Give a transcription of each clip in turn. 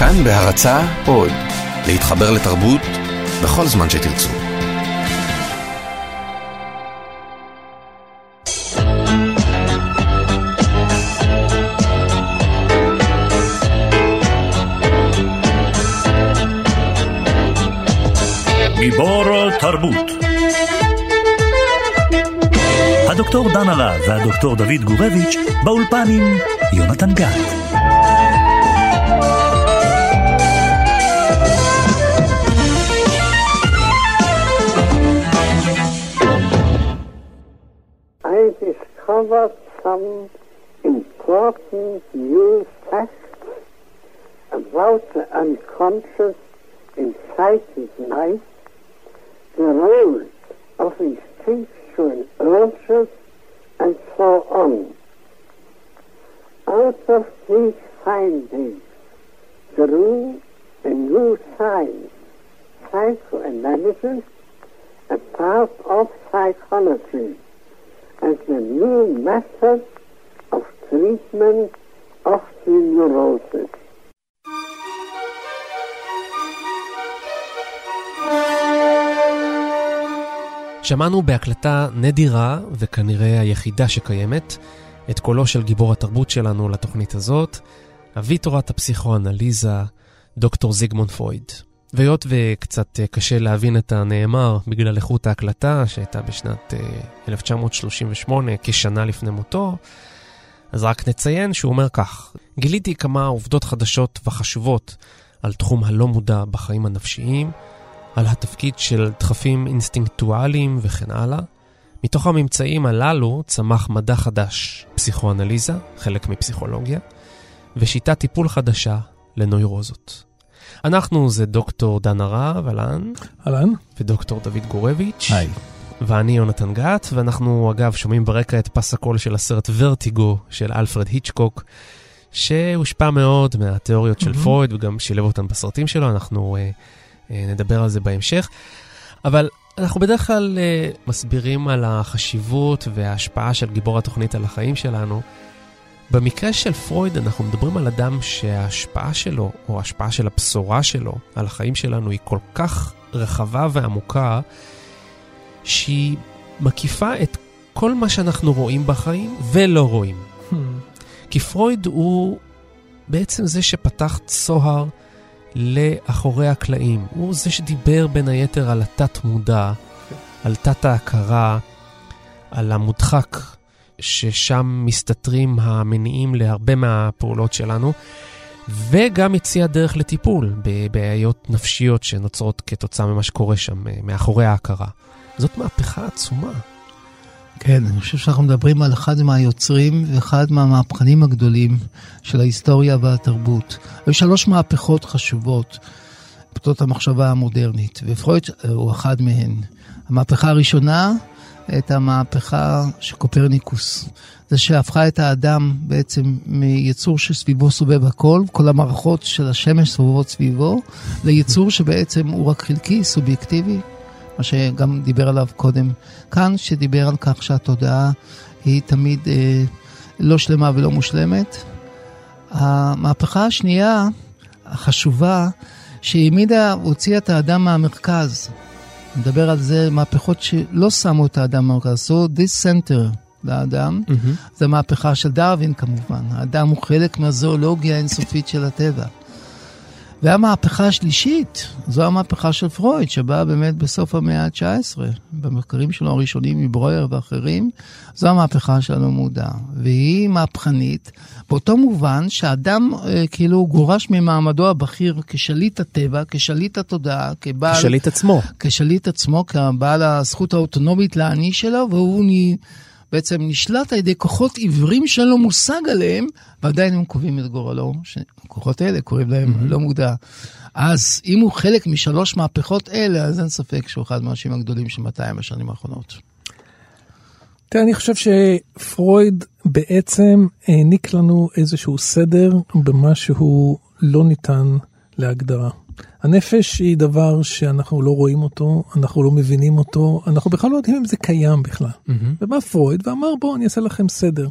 כאן בהרצה עוד, להתחבר לתרבות בכל זמן שתרצו. גיבור תרבות הדוקטור דן הרב והדוקטור דוד גורביץ' באולפן עם יונתן גת. Discovered some important new facts about the unconscious in psychic life, the role of instinctual urges, and so on. Out of these findings grew a new science, psychoanalysis, a part of psychology as a new method of treatment of the neurosis. שמענו בהקלטה נדירה, וכנראה היחידה שקיימת, את קולו של גיבור התרבות שלנו לתוכנית הזאת, אבי תורת הפסיכואנליזה, דוקטור זיגמונד פרויד. והיות וקצת קשה להבין את הנאמר בגלל איכות ההקלטה שהייתה בשנת 1938, כשנה לפני מותו, אז רק נציין שהוא אומר כך: גיליתי כמה עובדות חדשות וחשובות על תחום הלא מודע בחיים הנפשיים, על התפקיד של דחפים אינסטינקטואליים וכן הלאה. מתוך הממצאים הללו צמח מדע חדש, פסיכואנליזה, חלק מפסיכולוגיה, ושיטת טיפול חדשה לנוירוזות. אנחנו זה דוקטור דן הרב, אהלן. אהלן. ודוקטור דוד גורביץ'. היי. ואני יונתן גת, ואנחנו אגב שומעים ברקע את פס הקול של הסרט ורטיגו של אלפרד היצ'קוק, שהושפע מאוד מהתיאוריות של פרויד וגם שילב אותן בסרטים שלו, אנחנו אה, אה, נדבר על זה בהמשך. אבל אנחנו בדרך כלל אה, מסבירים על החשיבות וההשפעה של גיבור התוכנית על החיים שלנו. במקרה של פרויד אנחנו מדברים על אדם שההשפעה שלו, או ההשפעה של הבשורה שלו על החיים שלנו היא כל כך רחבה ועמוקה, שהיא מקיפה את כל מה שאנחנו רואים בחיים ולא רואים. Hmm. כי פרויד הוא בעצם זה שפתח צוהר לאחורי הקלעים. הוא זה שדיבר בין היתר על התת-מודע, על תת-ההכרה, על המודחק, ששם מסתתרים המניעים להרבה מהפעולות שלנו, וגם הציע דרך לטיפול בבעיות נפשיות שנוצרות כתוצאה ממה שקורה שם, מאחורי ההכרה. זאת מהפכה עצומה. כן, אני חושב שאנחנו מדברים על אחד מהיוצרים ואחד מהמהפכנים הגדולים של ההיסטוריה והתרבות. היו שלוש מהפכות חשובות בתות המחשבה המודרנית, ופרויד הוא אחד מהן. המהפכה הראשונה הייתה המהפכה של קופרניקוס. זה שהפכה את האדם בעצם מיצור שסביבו סובב הכל, כל המערכות של השמש סובבות סביבו, ליצור שבעצם הוא רק חלקי, סובייקטיבי, מה שגם דיבר עליו קודם כאן, שדיבר על כך שהתודעה היא תמיד אה, לא שלמה ולא מושלמת. המהפכה השנייה, החשובה, שהעמידה, הוציאה את האדם מהמרכז. נדבר על זה, מהפכות שלא שמו את האדם במרכז, עשו דיסנטר לאדם. Mm-hmm. זו מהפכה של דרווין כמובן. האדם הוא חלק מהזואולוגיה האינסופית של הטבע. והמהפכה השלישית, זו המהפכה של פרויד, שבאה באמת בסוף המאה ה-19, במחקרים שלו הראשונים מברויר ואחרים, זו המהפכה של המודע. והיא מהפכנית, באותו מובן שאדם אה, כאילו גורש ממעמדו הבכיר כשליט הטבע, כשליט התודעה, כבעל... כשליט עצמו. כשליט עצמו, כבעל הזכות האוטונומית לעני שלו, והוא נ... בעצם נשלט על ידי כוחות עיוורים שאין לו מושג עליהם, ועדיין הם קובעים את גורלו, שהכוחות האלה קוראים להם mm-hmm. לא מודע. אז אם הוא חלק משלוש מהפכות אלה, אז אין ספק שהוא אחד מהאנשים הגדולים של 200 השנים האחרונות. תראה, אני חושב שפרויד בעצם העניק לנו איזשהו סדר במה שהוא לא ניתן להגדרה. הנפש היא דבר שאנחנו לא רואים אותו, אנחנו לא מבינים אותו, אנחנו בכלל לא יודעים אם זה קיים בכלל. Mm-hmm. ובא פרויד ואמר בואו אני אעשה לכם סדר.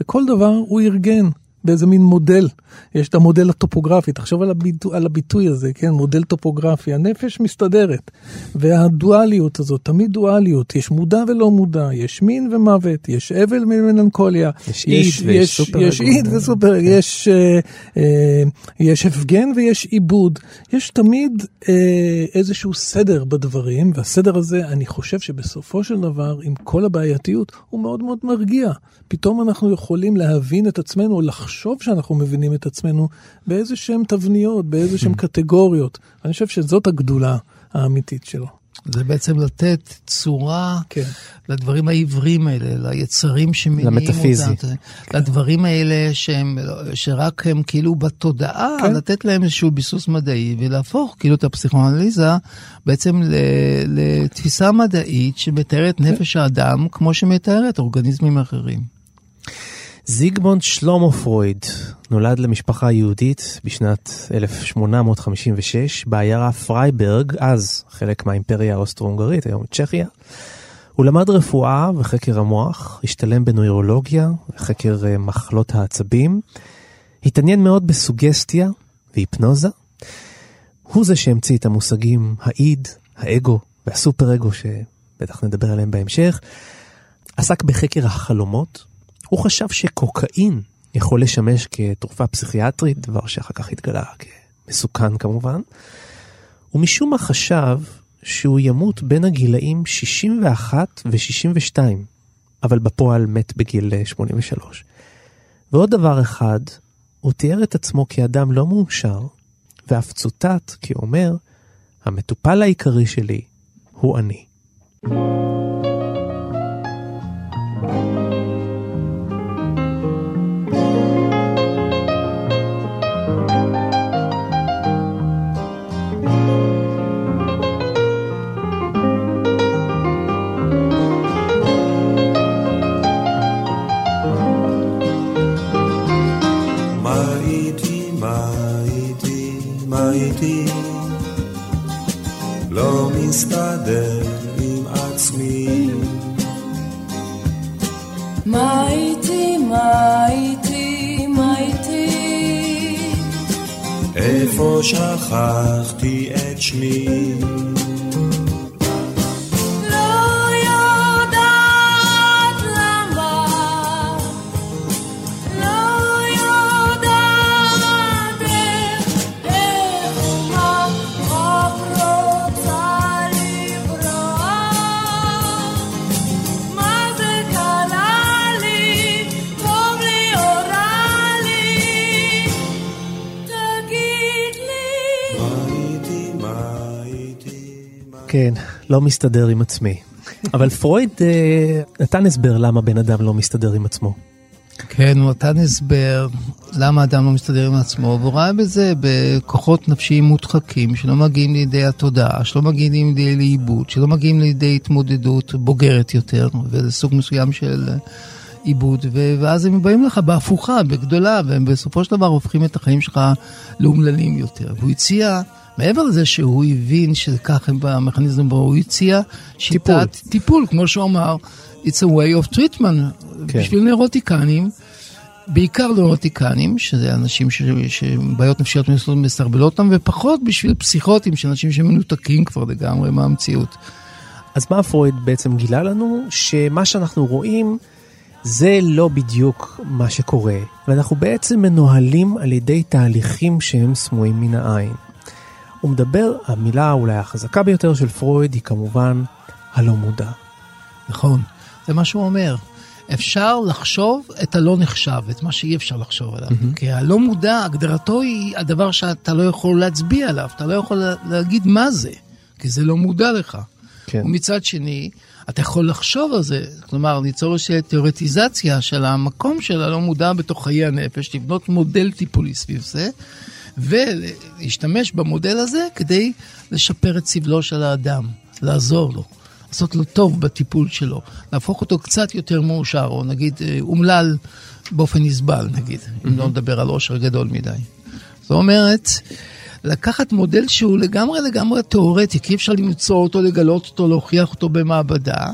וכל דבר הוא ארגן. באיזה מין מודל. יש את המודל הטופוגרפי, תחשוב על הביטוי, על הביטוי הזה, כן, מודל טופוגרפי, הנפש מסתדרת. והדואליות הזאת, תמיד דואליות, יש מודע ולא מודע, יש מין ומוות, יש אבל ומלנכוליה. יש איד ויש סופר אגו. איד וסופר, כן. יש, אה, אה, יש הפגן ויש עיבוד. יש תמיד אה, איזשהו סדר בדברים, והסדר הזה, אני חושב שבסופו של דבר, עם כל הבעייתיות, הוא מאוד מאוד מרגיע. פתאום אנחנו יכולים להבין את עצמנו, או לחשוב שאנחנו מבינים את עצמנו באיזה שהם תבניות, באיזה שהם קטגוריות. אני חושב שזאת הגדולה האמיתית שלו. זה בעצם לתת צורה כן. לדברים העבריים האלה, ליצרים שמניעים למטאפיזי. אותם, לדברים האלה שהם, שרק הם כאילו בתודעה, כן. לתת להם איזשהו ביסוס מדעי ולהפוך כאילו את הפסיכואנליזה בעצם לתפיסה מדעית שמתארת נפש האדם כמו שמתארת אורגניזמים אחרים. זיגמונד שלמה פרויד נולד למשפחה יהודית בשנת 1856 בעיירה פרייברג, אז חלק מהאימפריה האוסטרו-הונגרית, היום צ'כיה. הוא למד רפואה וחקר המוח, השתלם בנוירולוגיה וחקר אה, מחלות העצבים, התעניין מאוד בסוגסטיה והיפנוזה. הוא זה שהמציא את המושגים האיד, האגו והסופר אגו, שבטח נדבר עליהם בהמשך. עסק בחקר החלומות. הוא חשב שקוקאין יכול לשמש כתרופה פסיכיאטרית, דבר שאחר כך התגלה כמסוכן כמובן. ומשום מה חשב שהוא ימות בין הגילאים 61 ו-62, אבל בפועל מת בגיל אה, 83. ועוד דבר אחד, הוא תיאר את עצמו כאדם לא מאושר, ואף צוטט כי אומר, המטופל העיקרי שלי הוא אני. מה מסתדר עם עצמי. מה איתי, מה איתי, מה איתי? איפה שכחתי את שמי? כן, לא מסתדר עם עצמי. אבל פרויד אה, נתן הסבר למה בן אדם לא מסתדר עם עצמו. כן, הוא נתן הסבר למה אדם לא מסתדר עם עצמו, והוא ראה בזה בכוחות נפשיים מודחקים שלא מגיעים לידי התודעה, שלא מגיעים לידי לאיבוד, שלא מגיעים לידי התמודדות בוגרת יותר, וזה סוג מסוים של עיבוד, ו- ואז הם באים לך בהפוכה, בגדולה, והם בסופו של דבר הופכים את החיים שלך לאומללים יותר. והוא הציע... מעבר לזה שהוא הבין שכך הם במכניזם בו, הוא הציע שיטת טיפול. טיפול, כמו שהוא אמר, it's a way of treatment, כן. בשביל נוירוטיקנים, בעיקר נוירוטיקנים, שזה אנשים ש- שבעיות נפשיות מסרבלות אותם, ופחות בשביל פסיכוטים, של אנשים שמנותקים כבר לגמרי מהמציאות. אז מה פרויד בעצם גילה לנו? שמה שאנחנו רואים זה לא בדיוק מה שקורה, ואנחנו בעצם מנוהלים על ידי תהליכים שהם סמויים מן העין. הוא מדבר, המילה אולי החזקה ביותר של פרויד היא כמובן הלא מודע. נכון, זה מה שהוא אומר. אפשר לחשוב את הלא נחשב, את מה שאי אפשר לחשוב עליו. Mm-hmm. כי הלא מודע, הגדרתו היא הדבר שאתה לא יכול להצביע עליו, אתה לא יכול לה- להגיד מה זה, כי זה לא מודע לך. כן. ומצד שני, אתה יכול לחשוב על זה, כלומר, ליצור איזושהי תיאורטיזציה של המקום של הלא מודע בתוך חיי הנפש, לבנות מודל טיפולי סביב זה, ולהשתמש במודל הזה כדי לשפר את סבלו של האדם, לעזור לו, לעשות לו טוב בטיפול שלו, להפוך אותו קצת יותר מאושר, או נגיד אה, אומלל באופן נסבל, נגיד, אם לא נדבר על עושר גדול מדי. זאת אומרת, לקחת מודל שהוא לגמרי לגמרי תיאורטי, כי אי אפשר למצוא אותו, לגלות אותו, להוכיח אותו במעבדה,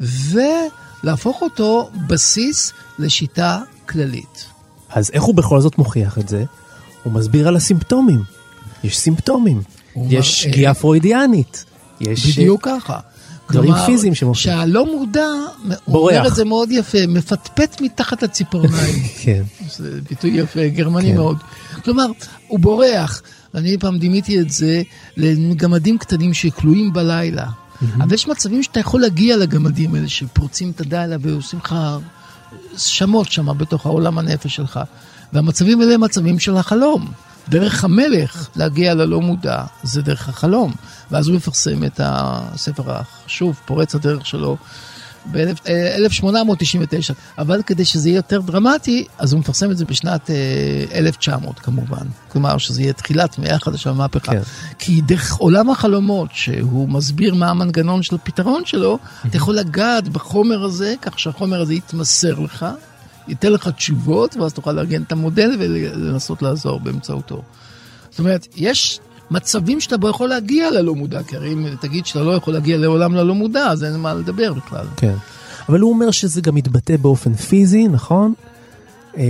ולהפוך אותו בסיס לשיטה כללית. אז איך הוא בכל זאת מוכיח את זה? הוא מסביר על הסימפטומים. יש סימפטומים. יש מראה- שגיאה פרוידיאנית. יש... בדיוק ככה. דברים כלומר, פיזיים שמופיעים. שהלא מודע, הוא. אומר את זה מאוד יפה, מפטפט מתחת לציפורניים. כן. זה ביטוי יפה, גרמני כן. מאוד. כלומר, הוא בורח. אני פעם דימיתי את זה לגמדים קטנים שכלואים בלילה. אבל יש מצבים שאתה יכול להגיע לגמדים האלה, שפורצים את הלילה ועושים לך שמות שם בתוך העולם הנפש שלך. והמצבים האלה הם מצבים של החלום. דרך המלך להגיע ללא מודע זה דרך החלום. ואז הוא מפרסם את הספר החשוב, פורץ הדרך שלו, ב-1899, אבל כדי שזה יהיה יותר דרמטי, אז הוא מפרסם את זה בשנת אה, 1900 כמובן. כלומר, שזה יהיה תחילת מאה חדשה במהפכה. כן. כי דרך עולם החלומות, שהוא מסביר מה המנגנון של הפתרון שלו, אתה יכול לגעת בחומר הזה, כך שהחומר הזה יתמסר לך, ייתן לך תשובות, ואז תוכל לארגן את המודל ולנסות לעזור באמצעותו. זאת אומרת, יש מצבים שאתה בו יכול להגיע ללא מודע, כי הרי אם תגיד שאתה לא יכול להגיע לעולם ללא מודע, אז אין מה לדבר בכלל. כן. אבל הוא אומר שזה גם מתבטא באופן פיזי, נכון? אה,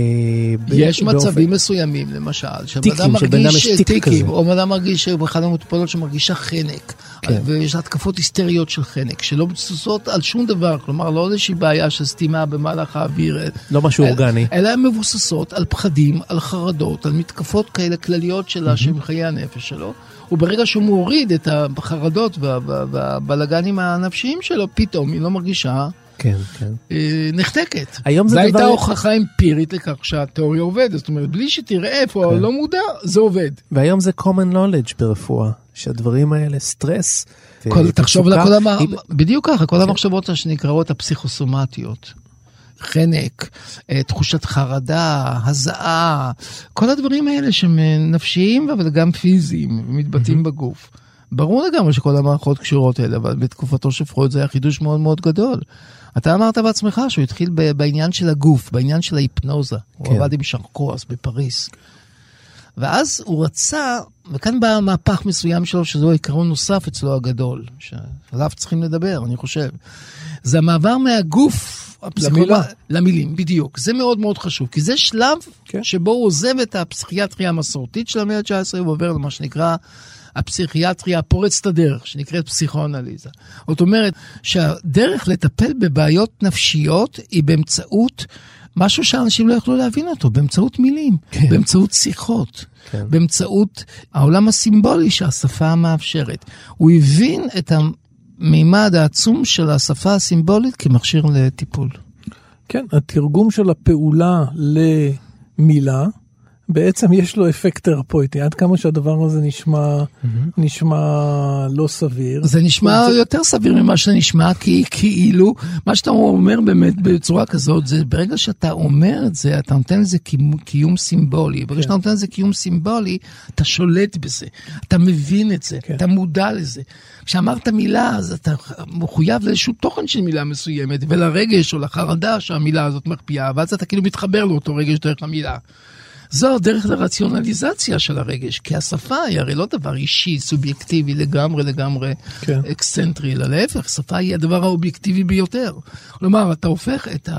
יש מצבים מסוימים, למשל, שבן מרגיש יש טיק טיקים. או בן מרגיש שבאחד המטופלות שמרגישה חנק, כן. ויש התקפות היסטריות של חנק, שלא מבוססות על שום דבר, כלומר, לא איזושהי בעיה של סתימה במהלך האוויר, לא משהו אורגני. אלא הן מבוססות על פחדים, על חרדות, על מתקפות כאלה כלליות שלה, שהם חיי הנפש שלו. וברגע שהוא מוריד את החרדות וה- וה- והבלגנים הנפשיים שלו, פתאום היא לא מרגישה כן, כן. אה, נחתקת. היום זה זו דבר- הייתה הוכחה אמפירית לכך שהתיאוריה עובדת. זאת אומרת, בלי שתראה איפה כן. הלא מודע, זה עובד. והיום זה common knowledge ברפואה, שהדברים האלה, סטרס, כל, תחשוב על כל המ... היא- בדיוק ככה, כל המחשבות שנקראות הפסיכוסומטיות. חנק, אה, תחושת חרדה, הזעה, כל הדברים האלה שהם אה, נפשיים אבל גם פיזיים, מתבטאים בגוף. ברור לגמרי שכל המערכות קשורות אלה, אבל בתקופתו של פרויד זה היה חידוש מאוד מאוד גדול. אתה אמרת בעצמך שהוא התחיל בעניין של הגוף, בעניין של ההיפנוזה. הוא כן. עבד עם שרקו אז בפריס. ואז הוא רצה, וכאן בא מהפך מסוים שלו, שזהו עיקרון נוסף אצלו הגדול, שעליו צריכים לדבר, אני חושב. זה המעבר מהגוף הפסיכולוג... למילה. למילים, בדיוק. זה מאוד מאוד חשוב, כי זה שלב כן. שבו הוא עוזב את הפסיכיאטריה המסורתית של המאה ה-19, הוא עובר למה שנקרא הפסיכיאטריה הפורצת הדרך, שנקראת פסיכואנליזה. זאת אומרת שהדרך לטפל בבעיות נפשיות היא באמצעות משהו שאנשים לא יכלו להבין אותו, באמצעות מילים, כן. באמצעות שיחות, כן. באמצעות העולם הסימבולי שהשפה מאפשרת. הוא הבין את המימד העצום של השפה הסימבולית כמכשיר לטיפול. כן, התרגום של הפעולה למילה, בעצם יש לו אפקט תרפויטי, עד כמה שהדבר הזה נשמע, נשמע לא סביר. זה נשמע יותר סביר ממה שנשמע, כי כאילו, מה שאתה אומר באמת בצורה כזאת, זה ברגע שאתה אומר את זה, אתה נותן לזה קיום, קיום סימבולי. ברגע שאתה נותן לזה קיום סימבולי, אתה שולט בזה, אתה מבין את זה, כן. אתה מודע לזה. כשאמרת מילה, אז אתה מחויב לאיזשהו תוכן של מילה מסוימת, ולרגש או לחרדה שהמילה הזאת מקפיאה, ואז אתה כאילו מתחבר לאותו רגש דרך המילה. זו הדרך לרציונליזציה של הרגש, כי השפה היא הרי לא דבר אישי, סובייקטיבי לגמרי לגמרי כן. אקסצנטרי, אלא להפך, שפה היא הדבר האובייקטיבי ביותר. כלומר, אתה הופך את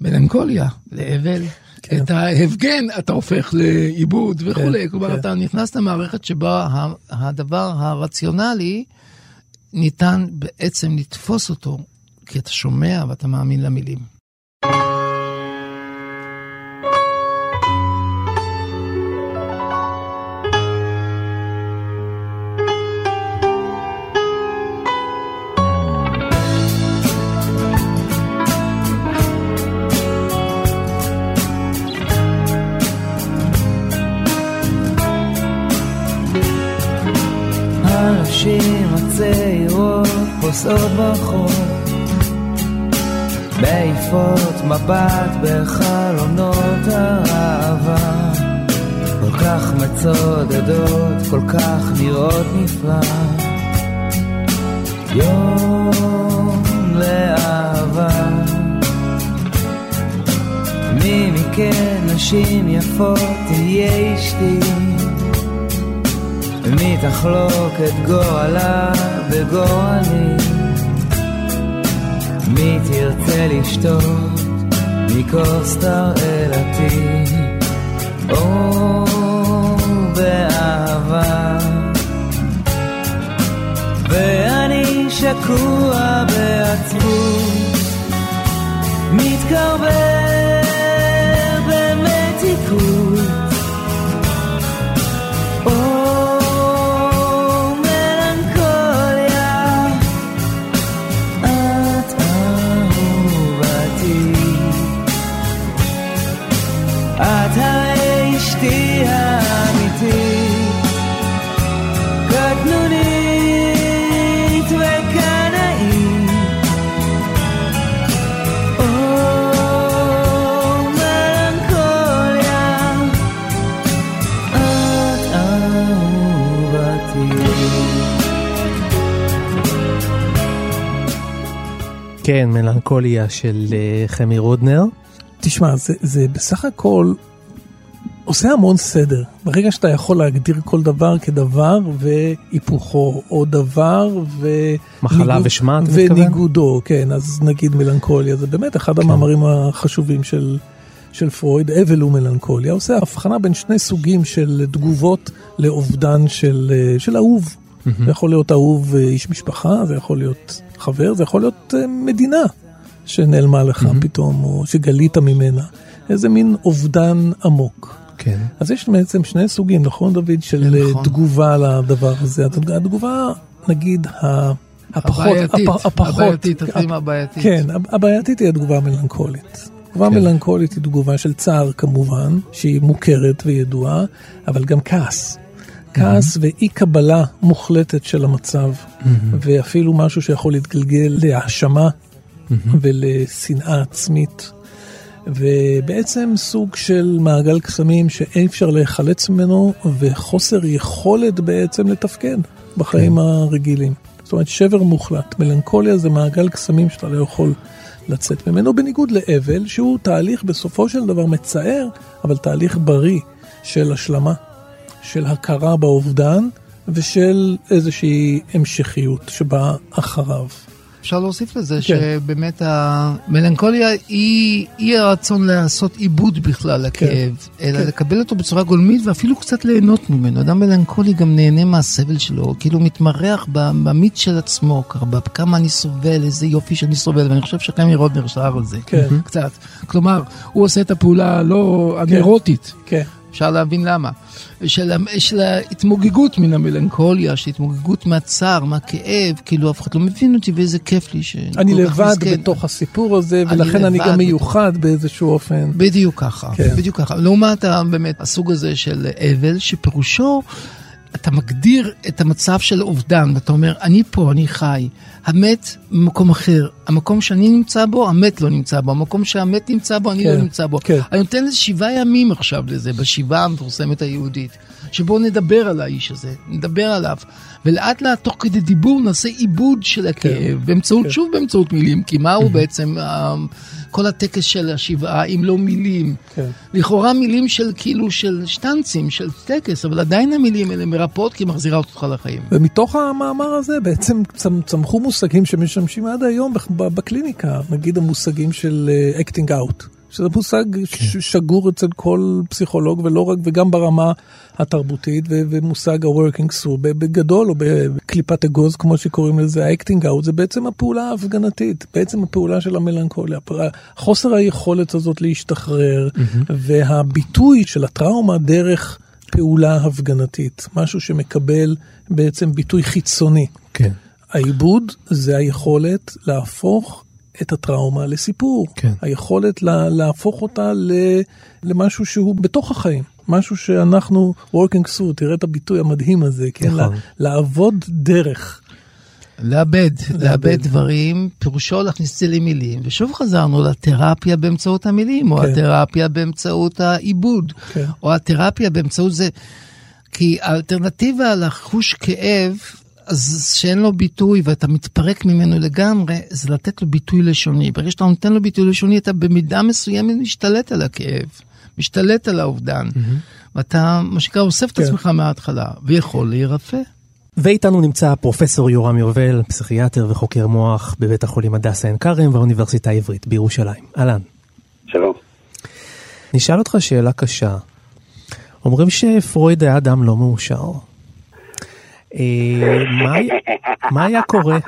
המלנכוליה לאבל, כן. את ההפגן אתה הופך לעיבוד וכולי. כן, כלומר, כן. אתה נכנס למערכת שבה הדבר הרציונלי, ניתן בעצם לתפוס אותו, כי אתה שומע ואתה מאמין למילים. פוסעות ברחוב. מעיפות מבט בחלונות האהבה. כל כך מצודדות, כל כך נראות נפלא. יום לאהבה. מי מכן נשים יפות תהיה אשתי? מי תחלוק את גורלה וגורלי? מי תרצה לשתות מכוס תרעלתי, או באהבה. ואני שקוע בעצמות, מתקרב כן, מלנכוליה של אה, חמי רודנר. תשמע, זה, זה בסך הכל עושה המון סדר. ברגע שאתה יכול להגדיר כל דבר כדבר והיפוכו, או דבר ו... מחלה ניגוד- ושמה, אתה מתכוון? וניגודו, כן, אז נגיד מלנכוליה, זה באמת אחד כן. המאמרים החשובים של, של פרויד, אבל ומלנכוליה, עושה הבחנה בין שני סוגים של תגובות לאובדן של, אה, של אהוב. זה יכול להיות אהוב אה, איש משפחה, זה יכול להיות חבר, זה יכול להיות אה, מדינה שנעלמה לך פתאום, או שגלית ממנה. איזה מין אובדן עמוק. כן. אז יש בעצם שני סוגים, נכון דוד, של אה, נכון. תגובה לדבר הזה. התג- התגובה, נגיד, ה- הפחות, הבעייתית, הפ- הפחות, הבעייתית, תתחיל מהבעייתית. כן, הב- הבעייתית היא התגובה המלנכולית. תגובה כן. מלנכולית היא תגובה של צער כמובן, שהיא מוכרת וידועה, אבל גם כעס. כעס ואי קבלה מוחלטת של המצב, ואפילו משהו שיכול להתגלגל להאשמה ולשנאה עצמית. ובעצם סוג של מעגל קסמים שאי אפשר להיחלץ ממנו, וחוסר יכולת בעצם לתפקד בחיים הרגילים. זאת אומרת, שבר מוחלט. מלנכוליה זה מעגל קסמים שאתה לא יכול לצאת ממנו, בניגוד לאבל, שהוא תהליך בסופו של דבר מצער, אבל תהליך בריא של השלמה, של הכרה באובדן ושל איזושהי המשכיות שבאה אחריו. אפשר להוסיף לזה כן. שבאמת המלנכוליה היא אי הרצון לעשות עיבוד בכלל לכאב, אלא כן. לקבל אותו בצורה גולמית ואפילו קצת ליהנות ממנו. אדם מלנכולי גם נהנה מהסבל שלו, כאילו מתמרח במיץ של עצמו, ככה, בכמה אני סובל, איזה יופי שאני סובל, ואני חושב שחמי רודנר שר על זה. כן. קצת. כלומר, הוא עושה את הפעולה הלא הנרוטית. כן. אפשר להבין למה. של, של ההתמוגגות מן המלנכוליה, של התמוגגות מהצער, מהכאב, כאילו אף אחד לא מבין אותי ואיזה כיף לי ש... אני לבד מסכן. בתוך הסיפור הזה, אני ולכן אני לבד גם מיוחד באיזשהו אופן. בדיוק ככה, כן. בדיוק ככה. לעומת באמת הסוג הזה של אבל, שפירושו, אתה מגדיר את המצב של אובדן, ואתה אומר, אני פה, אני חי. המת במקום אחר. המקום שאני נמצא בו, המת לא נמצא בו. המקום שהמת נמצא בו, אני כן, לא נמצא בו. כן. אני נותן לזה שבעה ימים עכשיו לזה, בשבעה המפורסמת היהודית. שבו נדבר על האיש הזה, נדבר עליו. ולאט לאט, תוך כדי דיבור, נעשה עיבוד של הכאב, באמצעות, כן. שוב באמצעות מילים, כי מהו בעצם אה, כל הטקס של השבעה, אם לא מילים? כן. לכאורה מילים של כאילו של שטנצים, של טקס, אבל עדיין המילים האלה מרפאות כי מחזירה אותך לחיים. ומתוך המאמר הזה בעצם צמ- צמחו מושגים שמשמשים עד היום בקליניקה, נגיד המושגים של אה, acting out, שזה מושג ש- שגור אצל כל פסיכולוג ולא רק, וגם ברמה התרבותית, ו- ומושג ה-working through, בגדול או בקליפת אגוז כמו שקוראים לזה, ה-acting out זה בעצם הפעולה ההפגנתית, בעצם הפעולה של המלנכוליה, חוסר היכולת הזאת להשתחרר, והביטוי של הטראומה דרך פעולה הפגנתית, משהו שמקבל בעצם ביטוי חיצוני. כן. העיבוד זה היכולת להפוך את הטראומה לסיפור. כן. היכולת לה, להפוך אותה ל, למשהו שהוא בתוך החיים. משהו שאנחנו working through, תראה את הביטוי המדהים הזה, כן? נכון. לה, לעבוד דרך. לאבד, לאבד לאבד. דברים, פירושו להכניס את זה למילים, ושוב חזרנו לתרפיה באמצעות המילים, או כן. התרפיה באמצעות העיבוד, כן. או התרפיה באמצעות זה, כי האלטרנטיבה לחוש כאב, אז שאין לו ביטוי ואתה מתפרק ממנו לגמרי, זה לתת לו ביטוי לשוני. ברגע שאתה נותן לו ביטוי לשוני, אתה במידה מסוימת משתלט על הכאב, משתלט על האובדן, ואתה, מה שנקרא, אוסף את כן. עצמך מההתחלה, ויכול להירפא. ואיתנו נמצא פרופסור יורם יובל, פסיכיאטר וחוקר מוח בבית החולים הדסה עין כרם והאוניברסיטה העברית בירושלים. אהלן. שלום נשאל אותך שאלה קשה. אומרים שפרויד היה אדם לא מאושר. אה, מה היה- קורה?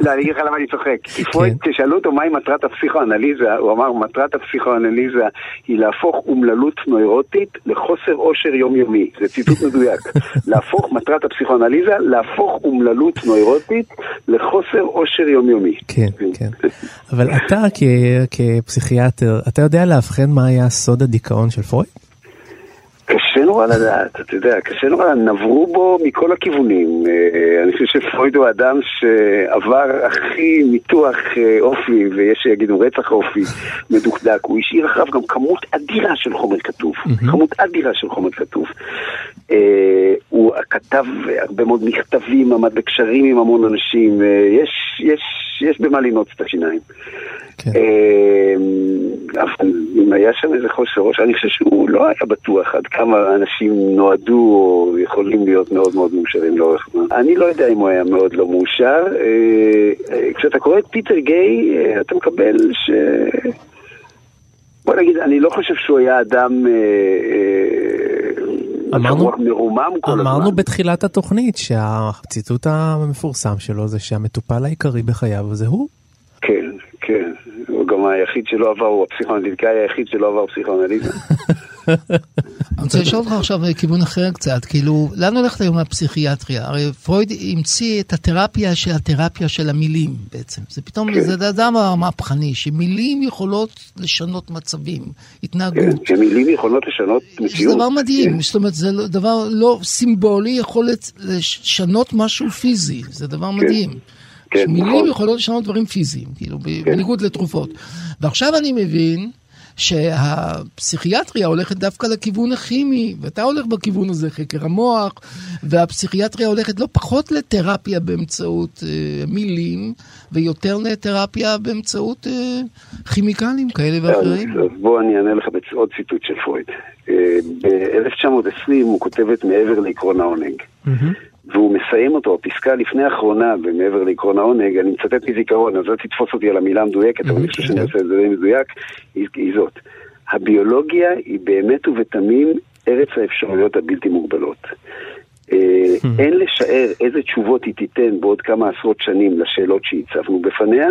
לא, אני אגיד לך למה אני צוחק. כי כן. פרויד, כששאלו אותו מהי מטרת הפסיכואנליזה, הוא אמר, מטרת הפסיכואנליזה היא להפוך אומללות נוירוטית לחוסר עושר יומיומי. זה ציטוט מדויק. להפוך, מטרת הפסיכואנליזה, להפוך אומללות נוירוטית לחוסר עושר יומי. כן, כן. אבל אתה כפסיכיאטר, אתה יודע לאבחן מה היה סוד הדיכאון של פרויד? קשה נורא לדעת, אתה יודע, קשה נורא, נברו בו מכל הכיוונים. אה, אני חושב שפרויד הוא אדם שעבר הכי ניתוח אה, אופי, ויש שיגידו רצח אופי מדוקדק. הוא השאיר אחריו גם כמות אדירה של חומר כתוב. כמות אדירה של חומר כתוב. אה, הוא כתב הרבה מאוד מכתבים, עמד בקשרים עם המון אנשים. יש, יש, יש במה לנעוץ את השיניים. אה, אבל אם היה שם איזה חוסר ראש, אני חושב שהוא לא היה בטוח עד כמה אנשים נועדו או יכולים להיות מאוד מאוד מאושרים לאורך זמן. אני לא יודע אם הוא היה מאוד לא מאושר. אה, אה, כשאתה קורא את פיטר גיי, אה, אתה מקבל ש... בוא נגיד, אני לא חושב שהוא היה אדם אמרנו- מרומם כל הזמן. אמרנו בתחילת התוכנית שהציטוט המפורסם שלו זה שהמטופל העיקרי בחייו זה הוא. כן, כן. הוא גם היחיד שלא עבר, הוא הפסיכואנליטיקאי היחיד שלא עבר פסיכואנליזה. אני רוצה לשאול אותך עכשיו לכיוון אחר קצת, כאילו, לאן הולכת היום הפסיכיאטריה? הרי פרויד המציא את התרפיה של התרפיה של המילים בעצם. זה פתאום, זה אדם המהפכני, שמילים יכולות לשנות מצבים, התנהגות. כן, שמילים יכולות לשנות זה מציאות. דבר מדהים, זאת אומרת, זה לא- דבר לא סימבולי, יכול לשנות משהו פיזי, זה דבר מדהים. כן, שמילים נכון. יכולות לשנות דברים פיזיים, כאילו, ב- בניגוד לתרופות. ועכשיו אני מבין שהפסיכיאטריה הולכת דווקא לכיוון הכימי, ואתה הולך בכיוון הזה, חקר המוח, והפסיכיאטריה הולכת לא פחות לתרפיה באמצעות אה, מילים, ויותר לתרפיה באמצעות אה, כימיקלים כאלה ואחרים. אז אז בוא אני אענה לך בעוד ציטוט של פרויד. אה, ב-1920 הוא כותב את מעבר לעקרון העונג. והוא מסיים אותו, הפסקה לפני האחרונה, במעבר לעקרון העונג, אני מצטט מזיכרון, אז אל תתפוס אותי על המילה המדויקת, אבל אני חושב שאני עושה את זה די מדויק, היא, זאת. הביולוגיה היא באמת ובתמים ארץ האפשרויות הבלתי מוגבלות. אה, אין לשער איזה תשובות היא תיתן בעוד כמה עשרות שנים לשאלות שהצבנו בפניה,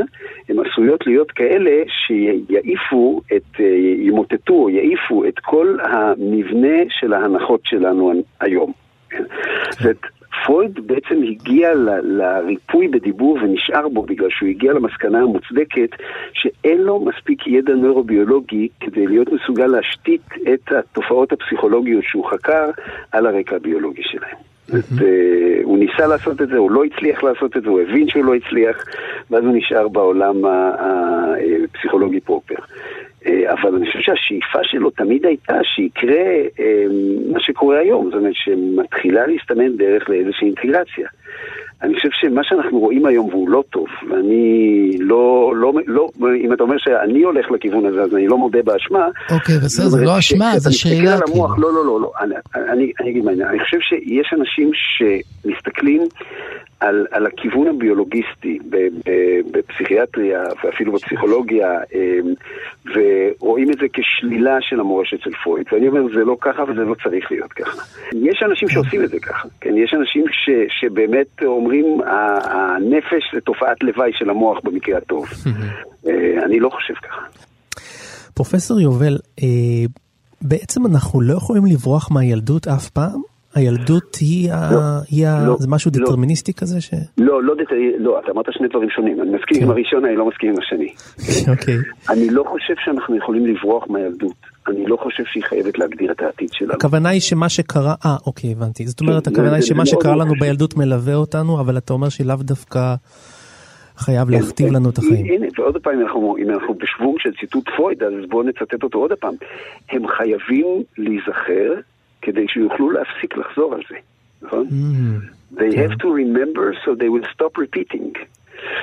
הן עשויות להיות כאלה שיעיפו את, אה, ימוטטו או יעיפו את כל המבנה של ההנחות שלנו היום. כן? זאת פרויד בעצם הגיע ל- לריפוי בדיבור ונשאר בו בגלל שהוא הגיע למסקנה המוצדקת שאין לו מספיק ידע נוירוביולוגי כדי להיות מסוגל להשתית את התופעות הפסיכולוגיות שהוא חקר על הרקע הביולוגי שלהם. אה, הוא ניסה לעשות את זה, הוא לא הצליח לעשות את זה, הוא הבין שהוא לא הצליח, ואז הוא נשאר בעולם הפסיכולוגי פרופר. אה, אבל אני חושב שהשאיפה שלו תמיד הייתה שיקרה אה, מה שקורה היום, זאת אומרת שמתחילה להסתמן דרך לאיזושהי אינטגרציה. אני חושב שמה שאנחנו רואים היום והוא לא טוב, ואני לא, לא, לא, אם אתה אומר שאני הולך לכיוון הזה, אז אני לא מודה באשמה. אוקיי, בסדר, זה לא אשמה, מסתכל שאלה, על המוח, כאילו. לא, לא, לא, לא, אני, אני, אני אגיד מה אני חושב שיש אנשים שמסתכלים על, על הכיוון הביולוגיסטי בפסיכיאטריה ואפילו בפסיכולוגיה, אמ, ורואים את זה כשלילה של המורשת של פרויד. ואני אומר, זה לא ככה וזה לא צריך להיות ככה. יש אנשים שעושים את זה ככה, כן? יש אנשים ש, שבאמת אומרים, "ה- הנפש זה תופעת לוואי של המוח במקרה הטוב. אה, אני לא חושב ככה. פרופסור יובל, אה, בעצם אנחנו לא יכולים לברוח מהילדות אף פעם? הילדות היא, ה... היא ה... לא, זה משהו לא. דטרמיניסטי כזה ש... לא, לא, דט- לא, אתה אמרת שני דברים שונים. אני מסכים כן. עם הראשון, אני לא מסכים עם השני. אוקיי. אני לא חושב שאנחנו יכולים לברוח מהילדות. אני לא חושב שהיא חייבת להגדיר את העתיד שלנו. הכוונה היא שמה שקרה, אה אוקיי הבנתי, זאת אומרת כן, הכוונה היא שמה שקרה מאוד לנו. בילדות מלווה אותנו, אבל אתה אומר שלאו דווקא חייב כן, להכתיב לנו את החיים. הנה, ועוד פעם, אם אנחנו, בשוונג של ציטוט פרויד, אז בואו נצטט אותו עוד פעם. הם חייבים להיזכר כדי שיוכלו להפסיק לחזור על זה, נכון? Mm, They have to remember so they will stop repeating.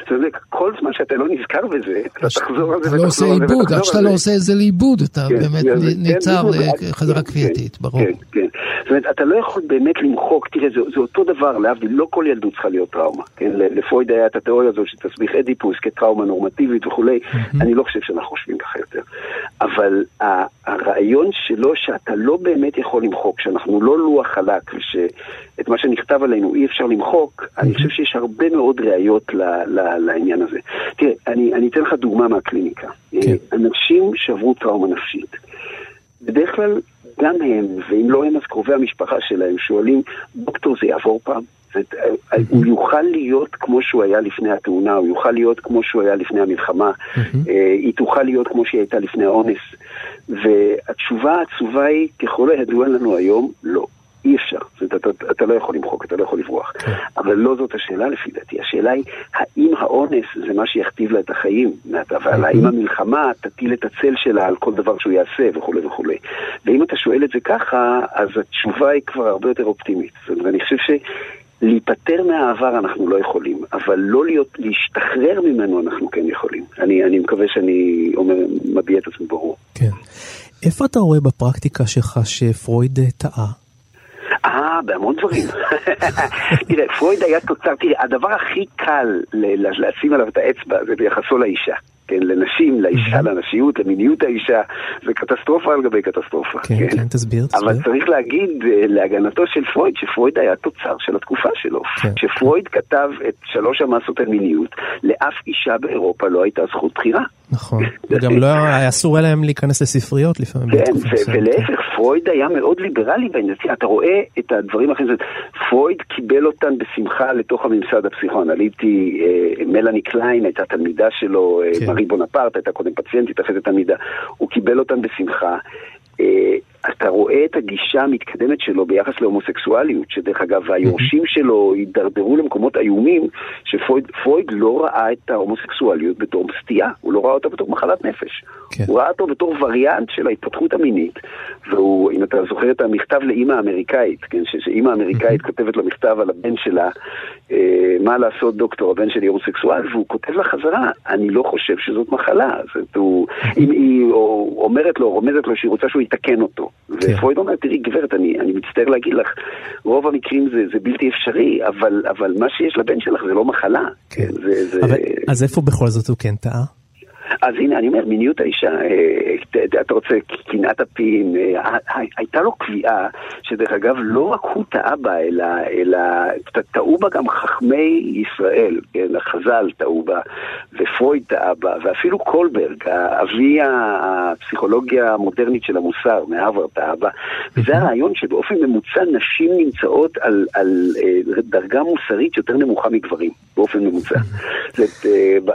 זאת אומרת, כל זמן שאתה לא נזכר בזה, אתה תחזור על זה אתה לא עושה ותחזור על זה עיבוד, ותחזור עד שאתה על לא זה. עושה את זה לאיבוד, אתה כן, באמת כן, נ- כן, נעצר בדיוק, לחזרה כן, כפייתית, ברור. כן, כן. זאת אומרת, אתה לא יכול באמת למחוק, תראה, זה, זה אותו דבר, להבדיל, לא כל ילדות צריכה להיות טראומה. לפרויד היה את התיאוריה הזו שתסמיך אדיפוס כטראומה נורמטיבית וכולי. אני לא חושב שאנחנו חושבים ככה יותר. אבל הרעיון שלו שאתה לא באמת יכול למחוק, שאנחנו לא לוח חלק, ושאת מה שנכתב עלינו אי אפשר למחוק. אני חושב שיש הרבה מאוד ראיות ל, לעניין הזה. תראה, אני, אני אתן לך דוגמה מהקליניקה. כן. אנשים שעברו טראומה נפשית. בדרך כלל גם הם, ואם לא הם אז קרובי המשפחה שלהם, שואלים, דוקטור זה יעבור פעם? זאת, הוא יוכל להיות כמו שהוא היה לפני התאונה, הוא יוכל להיות כמו שהוא היה לפני המלחמה, היא תוכל להיות כמו שהיא הייתה לפני האונס. והתשובה העצובה היא, ככל הידוע לנו היום, לא. אי אפשר, זאת, אתה, אתה, אתה לא יכול למחוק, אתה לא יכול לברוח. אבל לא זאת השאלה לפי דעתי, השאלה היא, האם האונס זה מה שיכתיב לה את החיים, אבל האם המלחמה תטיל את הצל שלה על כל דבר שהוא יעשה וכולי וכולי. ואם אתה שואל את זה ככה, אז התשובה היא כבר הרבה יותר אופטימית. זאת אומרת, אני חושב ש... להיפטר מהעבר אנחנו לא יכולים, אבל לא להיות, להשתחרר ממנו אנחנו כן יכולים. אני, אני מקווה שאני אומר, מביע את עצמי ברור. כן. איפה אתה רואה בפרקטיקה שלך שפרויד טעה? אה, בהמון דברים. תראה, פרויד היה תוצר, תראה, הדבר הכי קל לשים עליו את האצבע זה ביחסו לאישה. כן, לנשים, לאישה, לנשיות, למיניות האישה, זה קטסטרופה על גבי קטסטרופה. כן, כן, כן תסביר, תסביר. אבל צריך להגיד להגנתו של פרויד, שפרויד היה תוצר של התקופה שלו. כן. כשפרויד כתב את שלוש המסות על מיניות, לאף אישה באירופה לא הייתה זכות בחירה. נכון, וגם לא היה אסור להם להיכנס לספריות לפעמים. כן, ולהפך, פרויד היה מאוד ליברלי בעניין. אתה רואה את הדברים האחרים, פרויד קיבל אותן בשמחה לתוך הממסד הפסיכואנליטי. מלאני קליין הייתה תלמידה שלו, מארי בונפרט הייתה קודם פציינטית, אחרי זה תלמידה. הוא קיבל אותן בשמחה. אתה רואה את הגישה המתקדמת שלו ביחס להומוסקסואליות, שדרך אגב היורשים שלו הידרדרו למקומות איומים, שפרויד לא ראה את ההומוסקסואליות בתור סטייה, הוא לא ראה אותה בתור מחלת נפש. כן. הוא ראה אותו בתור וריאנט של ההתפתחות המינית, והוא, אם אתה זוכר את המכתב לאימא האמריקאית, כן, שאימא האמריקאית כותבת לו מכתב על הבן שלה, אה, מה לעשות דוקטור, הבן שלי הומוסקסואל, והוא כותב לה חזרה, אני לא חושב שזאת מחלה. זאת, הוא, אם היא אומרת לו, רומזת לו שהיא רוצה שהוא יתקן אותו. כן. ופרויד אומר, תראי גברת, אני, אני מצטער להגיד לך, רוב המקרים זה, זה בלתי אפשרי, אבל, אבל מה שיש לבן שלך זה לא מחלה. כן. כן, זה, זה... אבל, אז איפה בכל זאת הוא כן טעה? אז הנה, אני אומר, מיניות האישה, אה, אתה רוצה, קנאת הפין, אה, הייתה לו קביעה, שדרך אגב, לא רק הוא טעה בה, אלא, אלא טעו בה גם חכמי ישראל, כן, החז"ל טעו בה, ופרויד טעה בה, ואפילו קולברג, אבי הפסיכולוגיה המודרנית של המוסר, מהרווארד טעה בה, וזה הרעיון שבאופן ממוצע נשים נמצאות על, על אה, דרגה מוסרית יותר נמוכה מגברים, באופן ממוצע.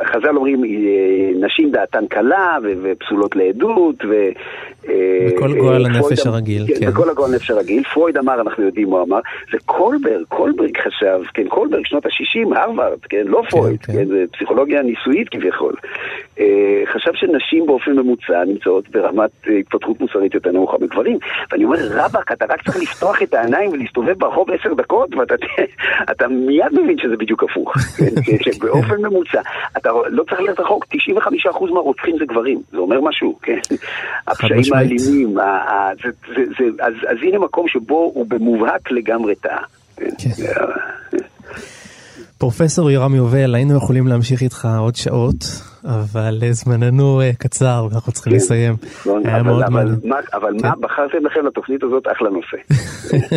חז"ל אומרים, נשים דעתן קלה ופסולות לעדות. בכל גועל הנפש הרגיל, כן. בכל הגועל הנפש הרגיל. פרויד אמר, אנחנו יודעים מה אמר, וקולברג, קולברג חשב, כן, קולברג שנות ה-60, הרווארד, כן, לא פרויד, כן, זה פסיכולוגיה ניסויית כביכול. חשב שנשים באופן ממוצע נמצאות ברמת התפתחות מוסרית יותר נמוכה מגברים. ואני אומר, רבאק, אתה רק צריך לפתוח את העיניים ולהסתובב ברחוב עשר דקות, ואתה מיד מבין שזה בדיוק הפוך. באופן ממוצע, אתה לא צריך ללכת רחוק, 95% מהרוצחים זה גברים, זה אומר משהו, כן. הפשעים האלימים, אז הנה מקום שבו הוא במובהק לגמרי טעה. כן. פרופסור יורם יובל, היינו יכולים להמשיך איתך עוד שעות, אבל זמננו קצר ואנחנו צריכים לסיים. היה מאוד מעניין. אבל מה בחרתם לכם לתוכנית הזאת? אחלה נושא.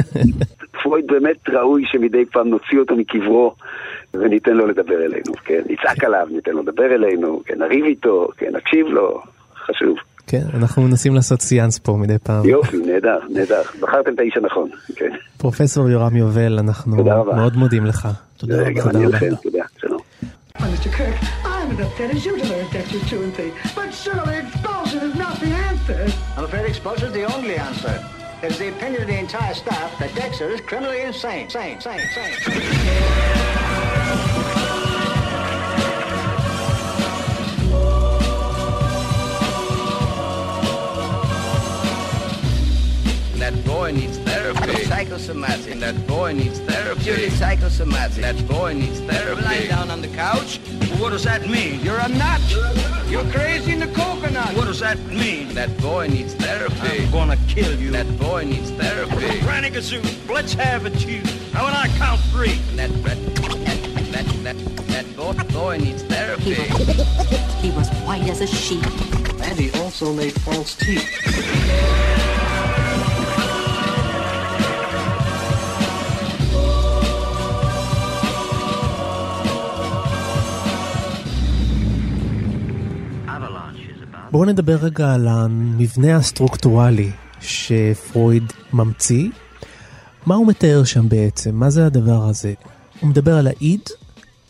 פרויד באמת ראוי שמדי פעם נוציא אותו מקברו וניתן לו לדבר אלינו, כן? נצעק עליו, ניתן לו לדבר אלינו, כן, נריב איתו, כן, נקשיב לו, חשוב. כן, אנחנו מנסים לעשות סיאנס פה מדי פעם. יופי, נהדר, נהדר. בחרתם את האיש הנכון, כן. פרופסור יורם יובל, אנחנו מאוד מודים לך. תודה רבה. גם אני לכם, תודה, שלום. Mr. Kirk, I'm as upset as you to learn Dexter's 2 and 3, but surely expulsion is not the answer. I'm afraid expulsion is the only answer. It is the opinion of the entire staff that Dexter is criminally insane. Insane, insane, insane. That boy needs therapy. psychosomatic. That boy needs therapy. Purely psychosomatic. That boy needs therapy. Lying down on the couch. What does that mean? You're a nut. You're crazy in the coconut. What does that mean? That boy needs therapy. I'm gonna kill you. That boy needs therapy. Granny Gazoo, let's have it, you. Now when I count three. That that that that, that boy, boy needs therapy. He was white as a sheet. And he also made false teeth. בואו נדבר רגע על המבנה הסטרוקטורלי שפרויד ממציא. מה הוא מתאר שם בעצם? מה זה הדבר הזה? הוא מדבר על האיד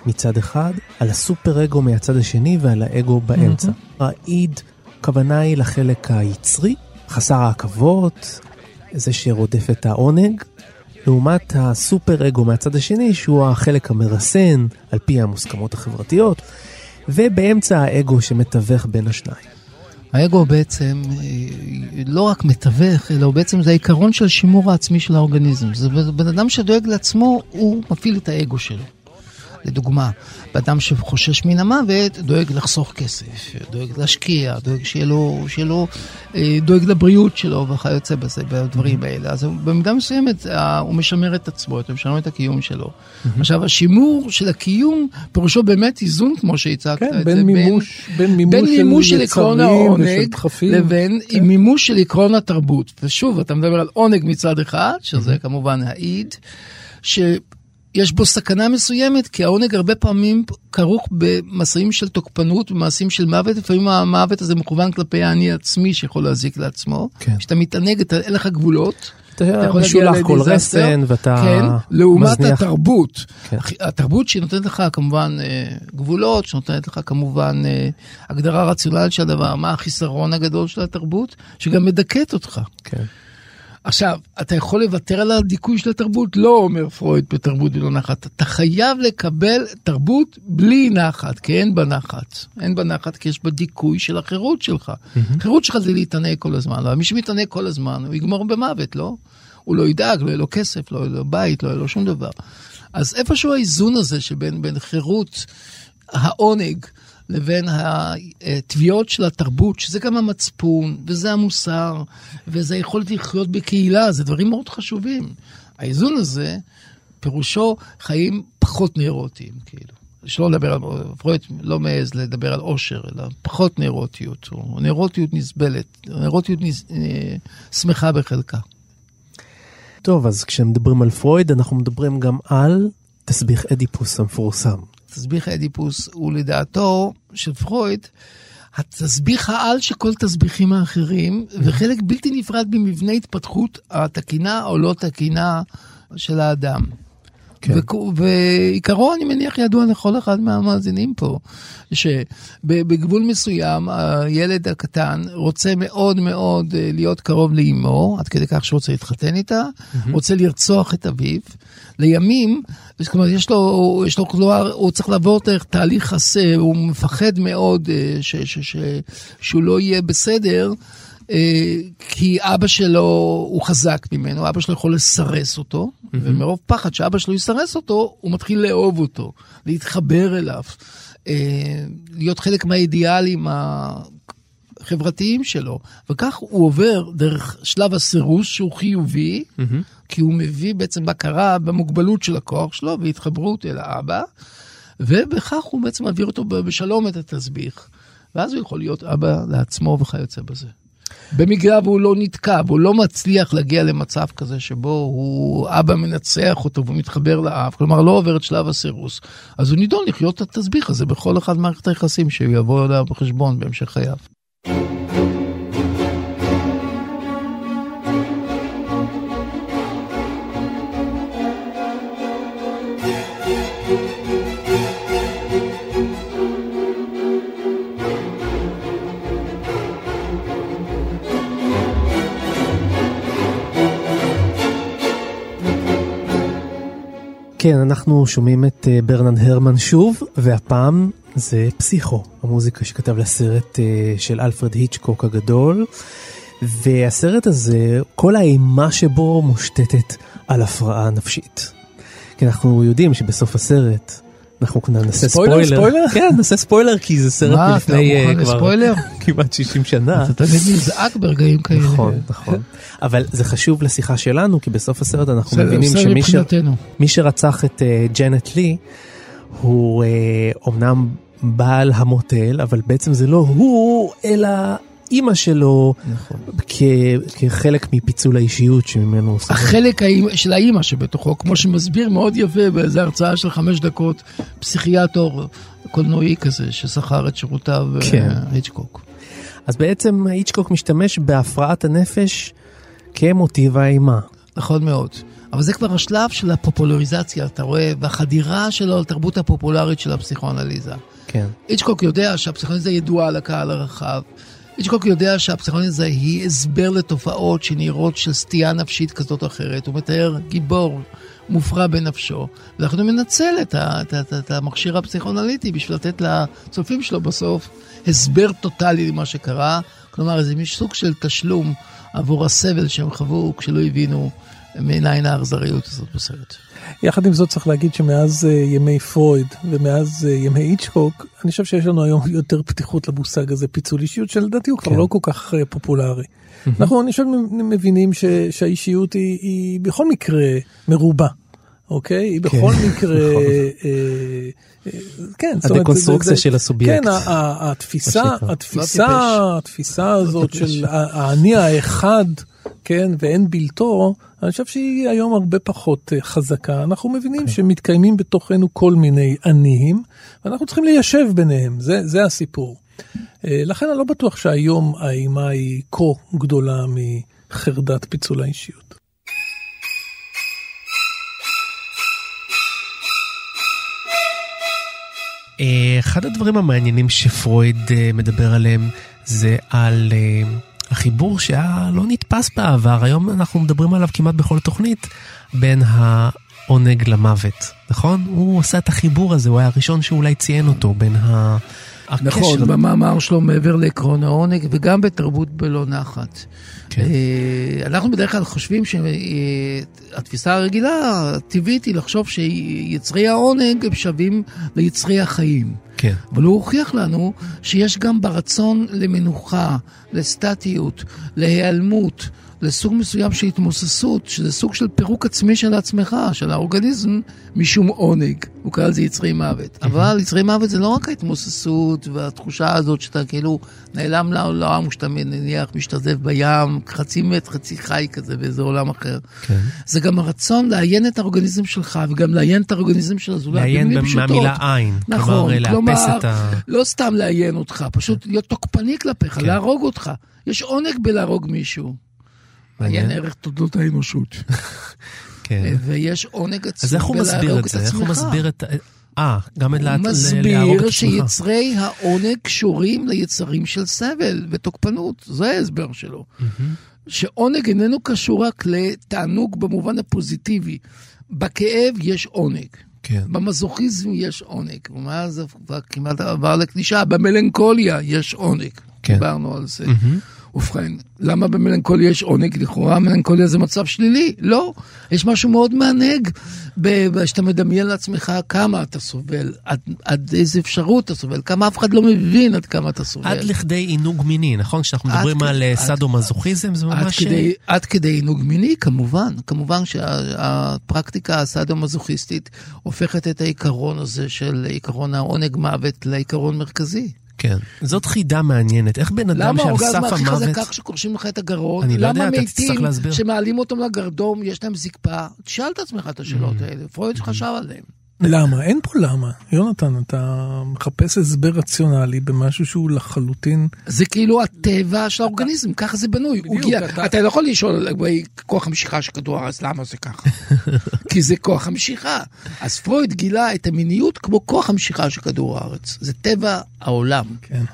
מצד אחד, על הסופר אגו מהצד השני ועל האגו באמצע. Mm-hmm. האיד, הכוונה היא לחלק היצרי, חסר העכבות, זה שרודף את העונג, לעומת הסופר אגו מהצד השני, שהוא החלק המרסן על פי המוסכמות החברתיות, ובאמצע האגו שמתווך בין השניים. האגו בעצם אה, לא רק מתווך, אלא הוא בעצם זה העיקרון של שימור העצמי של האורגניזם. זה בן אדם שדואג לעצמו, הוא מפעיל את האגו שלו. לדוגמה, באדם שחושש מן המוות, דואג לחסוך כסף, דואג להשקיע, דואג שיהיה לו, שיהיה לו אה, דואג לבריאות שלו וכיוצא בזה, בדברים האלה. אז במידה מסוימת אה, הוא משמר את עצמו, הוא משמר את הקיום שלו. עכשיו, השימור של הקיום, פירושו באמת איזון, כמו שהצגת כן, את בין זה, מימוש, בין מימוש בין מימוש של עקרון העונג. לבין כן. מימוש של עקרון התרבות. ושוב, אתה מדבר על עונג מצד אחד, שזה כמובן האיד, ש... יש בו סכנה מסוימת, כי העונג הרבה פעמים כרוך במסעים של תוקפנות, במעשים של מוות, לפעמים המוות הזה מכוון כלפי האני העצמי שיכול להזיק לעצמו. כן. כשאתה מתענג, אין לך גבולות. אתה יכול להגיע משולח כל. רסן ואתה כן, לעומת מזניח. התרבות. כן. התרבות שנותנת לך כמובן אה, גבולות, שנותנת לך כמובן אה, הגדרה רציונלית של הדבר, מה החיסרון הגדול של התרבות, שגם מדכאת אותך. כן. עכשיו, אתה יכול לוותר על הדיכוי של התרבות? לא, אומר פרויד, בתרבות בלא נחת. אתה חייב לקבל תרבות בלי נחת, כי אין בה נחת. אין בה נחת כי יש בה דיכוי של החירות שלך. החירות שלך זה להתענג כל הזמן, אבל מי שמתענג כל הזמן, הוא יגמור במוות, לא? הוא לא ידאג, לא יהיה לו כסף, לא יהיה לו בית, לא יהיה לו שום דבר. אז איפשהו האיזון הזה שבין בין חירות העונג לבין התביעות של התרבות, שזה גם המצפון, וזה המוסר, וזה היכולת לחיות בקהילה, זה דברים מאוד חשובים. האיזון הזה, פירושו חיים פחות נאירוטיים, כאילו. שלא לדבר על, פרויד לא מעז לדבר על עושר, אלא פחות נאירוטיות, או נאירוטיות נסבלת, נאירוטיות נס, אה, שמחה בחלקה. טוב, אז כשמדברים על פרויד, אנחנו מדברים גם על תסביך אדיפוס המפורסם. תסביך אדיפוס הוא לדעתו של פרויד, התסביך העל של כל תסביכים האחרים, וחלק בלתי נפרד במבנה התפתחות התקינה או לא תקינה של האדם. כן. ועיקרו, אני מניח, ידוע לכל אחד מהמאזינים פה, שבגבול מסוים, הילד הקטן רוצה מאוד מאוד אה, להיות קרוב לאימו, עד כדי כך שהוא רוצה להתחתן איתה, רוצה לרצוח את אביו. לימים, זאת אומרת, יש לו, יש לו, כלומר, הוא צריך לעבור דרך תהליך עשה, הוא מפחד מאוד אה, ש, ש, ש, שהוא לא יהיה בסדר. אה, כי אבא שלו הוא חזק ממנו, אבא שלו יכול לסרס אותו, ומרוב פחד שאבא שלו יסרס אותו, הוא מתחיל לאהוב אותו, להתחבר אליו, אה, להיות חלק מהאידיאלים החברתיים שלו. וכך הוא עובר דרך שלב הסירוס שהוא חיובי, כי הוא מביא בעצם בקרה במוגבלות של הכוח שלו והתחברות אל האבא, ובכך הוא בעצם מעביר אותו בשלום את התסביך. ואז הוא יכול להיות אבא לעצמו וכיוצא בזה. במקרה והוא לא נתקע, והוא לא מצליח להגיע למצב כזה שבו הוא אבא מנצח אותו ומתחבר לאב, כלומר לא עובר את שלב הסירוס, אז הוא נידון לחיות את התסביך הזה בכל אחד מערכת היחסים שהוא יבוא אליו בחשבון בהמשך חייו. כן, אנחנו שומעים את אה, ברנן הרמן שוב, והפעם זה פסיכו, המוזיקה שכתב לסרט אה, של אלפרד היצ'קוק הגדול. והסרט הזה, כל האימה שבו מושתתת על הפרעה נפשית. כי אנחנו יודעים שבסוף הסרט, אנחנו נעשה ספוילר, ספוילר. ספוילר? כן, נעשה ספוילר כי זה סרט מה, מלפני מוכן כבר? כמעט 60 שנה. אתה תמיד נזעק ברגעים כאלה. נכון, נכון. אבל זה חשוב לשיחה שלנו, כי בסוף הסרט אנחנו מבינים שמי ש- שרצח את אה, ג'נט לי, הוא אה, אומנם בעל המוטל, אבל בעצם זה לא הוא, אלא אימא שלו, נכון. כ- כחלק מפיצול האישיות שממנו הוא סובל. החלק האימא- של האימא שבתוכו, כמו שמסביר מאוד יפה באיזו הרצאה של חמש דקות, פסיכיאטור קולנועי כזה, ששכר את שירותיו אה, כן. היצ'קוק. אז בעצם היצ'קוק משתמש בהפרעת הנפש כמוטיב האימה. נכון מאוד. אבל זה כבר השלב של הפופולריזציה, אתה רואה, והחדירה שלו לתרבות הפופולרית של הפסיכואנליזה. כן. היצ'קוק יודע שהפסיכואנליזה ידועה לקהל הרחב. היצ'קוק יודע שהפסיכואנליזה היא הסבר לתופעות שנראות של סטייה נפשית כזאת או אחרת. הוא מתאר גיבור מופרע בנפשו, הוא מנצל את, את, את, את המכשיר הפסיכואנליטי בשביל לתת לצופים שלו בסוף הסבר טוטאלי למה שקרה. כלומר, מין סוג של תשלום עבור הסבל שהם חוו כשלא הבינו מניין האכזריות הזאת בסרט. יחד עם זאת צריך להגיד שמאז uh, ימי פרויד ומאז uh, ימי איצ'קוק, אני חושב שיש לנו היום יותר פתיחות למושג הזה פיצול אישיות, שלדעתי הוא כבר כן. לא כל כך uh, פופולרי. אנחנו, אני חושב, מבינים ש, שהאישיות היא, היא בכל מקרה מרובה, אוקיי? היא בכל כן, מקרה... נכון. אה, אה, כן, זאת אומרת, הדקונסטרוקציה של הסובייקט. כן, התפיסה. התפיסה, לא התפיסה הזאת של האני האחד, כן, ואין בלתו, אני חושב שהיא היום הרבה פחות אה, חזקה. אנחנו מבינים אוקיי. שמתקיימים בתוכנו כל מיני עניים, ואנחנו צריכים ליישב ביניהם, זה, זה הסיפור. לכן אני לא בטוח שהיום האימה היא כה גדולה מחרדת פיצול האישיות. אחד הדברים המעניינים שפרויד אה, מדבר עליהם זה על אה, החיבור שהיה לא נתפס בעבר, היום אנחנו מדברים עליו כמעט בכל תוכנית, בין העונג למוות, נכון? הוא עשה את החיבור הזה, הוא היה הראשון שאולי ציין אותו בין ה... נכון, הקשר- במאמר שלו מעבר לעקרון העונג וגם בתרבות בלא נחת. כן. אה, אנחנו בדרך כלל חושבים שהתפיסה הרגילה, הטבעית, היא לחשוב שיצרי העונג הם שווים ליצרי החיים. כן. אבל הוא הוכיח לנו שיש גם ברצון למנוחה, לסטטיות, להיעלמות, לסוג מסוים של התמוססות, שזה סוג של פירוק עצמי של עצמך, של האורגניזם, משום עונג. הוא קרא לזה יצרי מוות. אבל יצרי מוות זה לא רק ההתמוססות והתחושה הזאת שאתה כאילו נעלם לעולם, שאתה נניח משתזף בים, חצי מת, חצי חי כזה באיזה עולם אחר. כן. זה גם הרצון לעיין את האורגניזם שלך וגם לעיין את האורגניזם של הזולת. לעיין. מהמילה עין, נכון, כלומר, את ה- לא סתם לעיין אותך, פשוט להיות תוקפני כלפיך, כן. להרוג אותך. יש עונג בלהרוג מישהו. מעניין. ערך תולדות האנושות. כן. ויש עונג עצום אז איך הוא מסביר את זה? איך הוא. מסביר את... אה, גם את הוא להרוג מסביר את עצמך. שיצרי העונג קשורים ליצרים של סבל ותוקפנות, זה ההסבר שלו. שעונג איננו קשור רק לתענוג במובן הפוזיטיבי. בכאב יש עונג. כן. במזוכיזם יש עונג, ומה זה כבר כמעט עבר לקלישה, במלנכוליה יש עונג. כן. דיברנו על זה. ובכן, למה במלנכוליה יש עונג? לכאורה מלנכוליה זה מצב שלילי. לא, יש משהו מאוד מענג שאתה מדמיין לעצמך כמה אתה סובל, עד, עד איזה אפשרות אתה סובל, כמה אף אחד לא מבין עד כמה אתה סובל. עד לכדי עינוג מיני, נכון? כשאנחנו עד מדברים על אה, עד- סאדו-מזוכיזם, זה עד ממש... כדי, עד כדי עינוג מיני, כמובן. כמובן שהפרקטיקה הסאדו-מזוכיסטית הופכת את העיקרון הזה של עיקרון העונג מוות לעיקרון מרכזי. כן. זאת חידה מעניינת. איך בן אדם למה שעל האורגזמה סף הכי המוות... חזקה כשקורשים לך את הגרון? אני לא יודע, למה אתה תצטרך מתים להסביר. שמעלים אותם לגרדום, יש להם זקפה? תשאל את עצמך את השאלות Mm. האלה. פרויד חשב עליהן. למה? אין פה למה. יונתן, אתה מחפש הסבר רציונלי במשהו שהוא לחלוטין... זה כאילו הטבע של האורגניזם, ככה זה בנוי. הוא הגיע, אתה- אתה לא יכול לשאול לגבי כוח המשיכה של כדור הארץ, למה זה ככה? כי זה כוח המשיכה. אז פרויד גילה את המיניות כמו כוח המשיכה של כדור הארץ. זה טבע העולם. כן.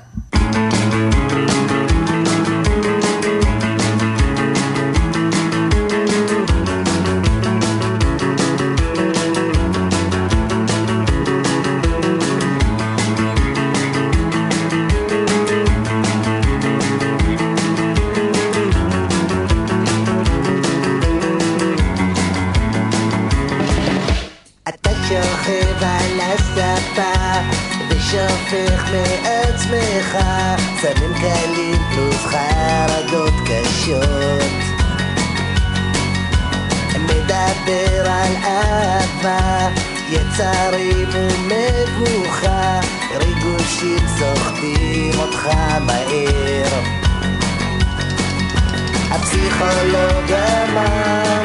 הפסיכולוג אמר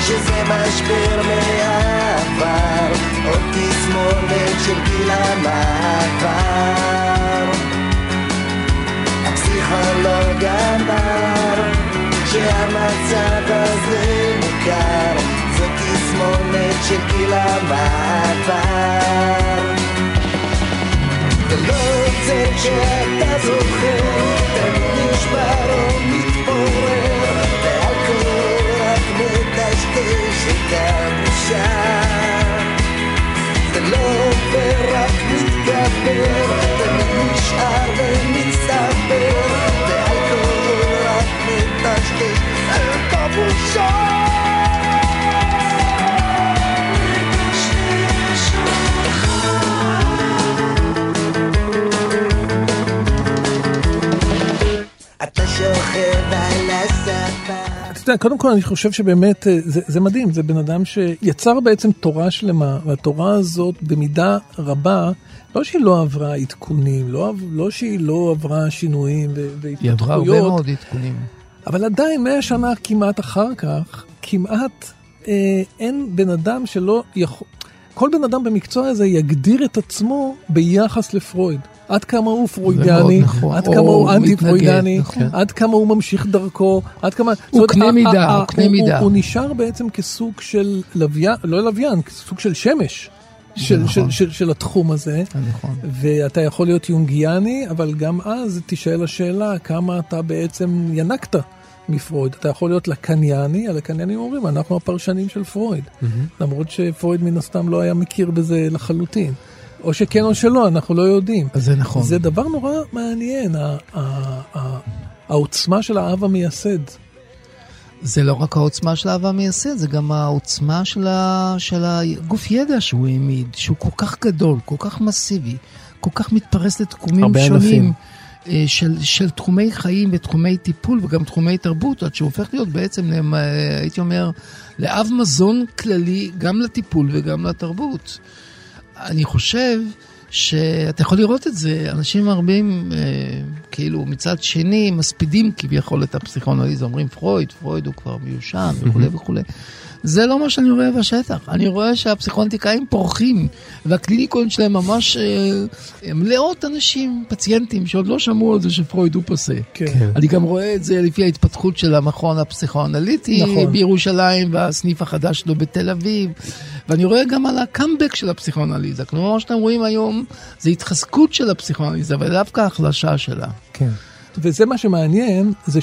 שזה משבר מהעבר, עוד תסמונת של גיל המעבר. הפסיכולוג אמר שהמצב הזה מוכר, זאת תסמונת של גיל המעבר. ולא זה שאתה זוכר, מטשטש את הבושה. זה לא עובר, רק מתגבר, תמיד נשאר ומצטבר, והכל רק מטשטש את הבושה. אתה יודע, קודם כל אני חושב שבאמת אה, זה, זה מדהים, זה בן אדם שיצר בעצם תורה שלמה, והתורה הזאת במידה רבה, לא שהיא לא עברה עדכונים, לא, לא שהיא לא עברה שינויים ו- היא עברה הרבה והתפתחויות, מאוד עדכונים. אבל עדיין מאה שנה כמעט אחר כך, כמעט אה, אין בן אדם שלא יכול... כל בן אדם במקצוע הזה יגדיר את עצמו ביחס לפרויד. עד כמה הוא פרוידני, נכון. עד כמה הוא מתנגד, אנטי-פרוידני, נכון. עד כמה הוא ממשיך דרכו, עד כמה... אומרת, קנה מידה, הוא קנה הוא- מידה. הוא- הוא נשאר בעצם כסוג של לוויין, לא לוויין, סוג של שמש. של, נכון. של, של, של התחום הזה, נכון. ואתה יכול להיות יונגיאני, אבל גם אז תישאל השאלה כמה אתה בעצם ינקת מפרויד. אתה יכול להיות לקנייני, הלקניינים אומרים, אנחנו הפרשנים של פרויד. למרות שפרויד מן הסתם לא היה מכיר בזה לחלוטין. או שכן או שלא, אנחנו לא יודעים. זה נכון. זה דבר נורא מעניין, העוצמה של האב המייסד. זה לא רק העוצמה של האהבה המייסד, זה גם העוצמה של, ה... של הגוף ידע שהוא העמיד, שהוא כל כך גדול, כל כך מסיבי, כל כך מתפרס לתחומים שונים. אה, של, של תחומי חיים ותחומי טיפול וגם תחומי תרבות, עד שהוא הופך להיות בעצם, למ- אה, הייתי אומר, לאב מזון כללי גם לטיפול וגם לתרבות. אני חושב שאתה יכול לראות את זה, אנשים רבים, אה, כאילו מצד שני, מספידים כביכול את הפסיכואנליזה, אומרים פרויד, פרויד הוא כבר מיושן וכולי וכולי. זה לא מה שאני רואה בשטח, אני רואה שהפסיכואנטיקאים פורחים, והקליניקות שלהם ממש אה, מלאות אנשים, פציינטים, שעוד לא שמעו על זה שפרויד הוא פוסה. כן. אני גם רואה את זה לפי ההתפתחות של המכון הפסיכואנליטי נכון. בירושלים והסניף החדש שלו בתל אביב. ואני רואה גם על הקאמבק של הפסיכואנליזה. כלומר, מה שאתם רואים היום זה התחזקות של הפסיכואנליזה, ודווקא החלשה שלה. כן. וזה מה שמעניין, זה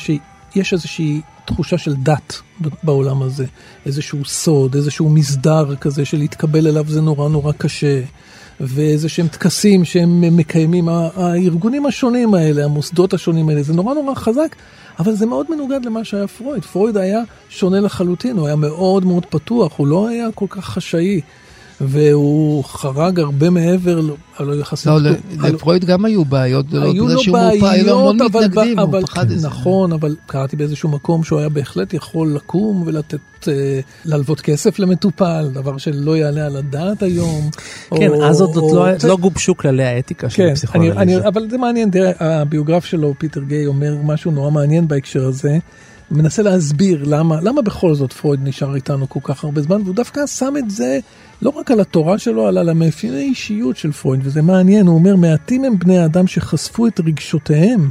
שיש איזושהי תחושה של דת בעולם הזה. איזשהו סוד, איזשהו מסדר כזה של להתקבל אליו זה נורא נורא קשה. ואיזה שהם טקסים שהם מקיימים, הארגונים השונים האלה, המוסדות השונים האלה, זה נורא נורא חזק, אבל זה מאוד מנוגד למה שהיה פרויד. פרויד היה שונה לחלוטין, הוא היה מאוד מאוד פתוח, הוא לא היה כל כך חשאי, והוא חרג הרבה מעבר, ל- לא יחסית... לא, לפרויד גם היו בעיות גדולות, היו לו בעיות, אבל, מתנגדים, אבל, הוא פחד מזה. נכון, אבל קראתי באיזשהו מקום שהוא היה בהחלט יכול לקום ולתת, אה, להלוות כסף למטופל, דבר שלא יעלה על הדעת היום. כן, או- אז עוד או- לא- לא גובשו כללי האתיקה של כן. אני, אבל זה מעניין, תראה, הביוגרף שלו, פיטר גיי, אומר משהו נורא מעניין בהקשר הזה. מנסה להסביר למה, למה בכל זאת פרויד נשאר איתנו כל כך הרבה זמן, והוא דווקא שם את זה לא רק על התורה שלו, אלא על המאפייני אישיות של פרויד, וזה מעניין, הוא אומר, מעטים הם בני האדם שחשפו את רגשותיהם,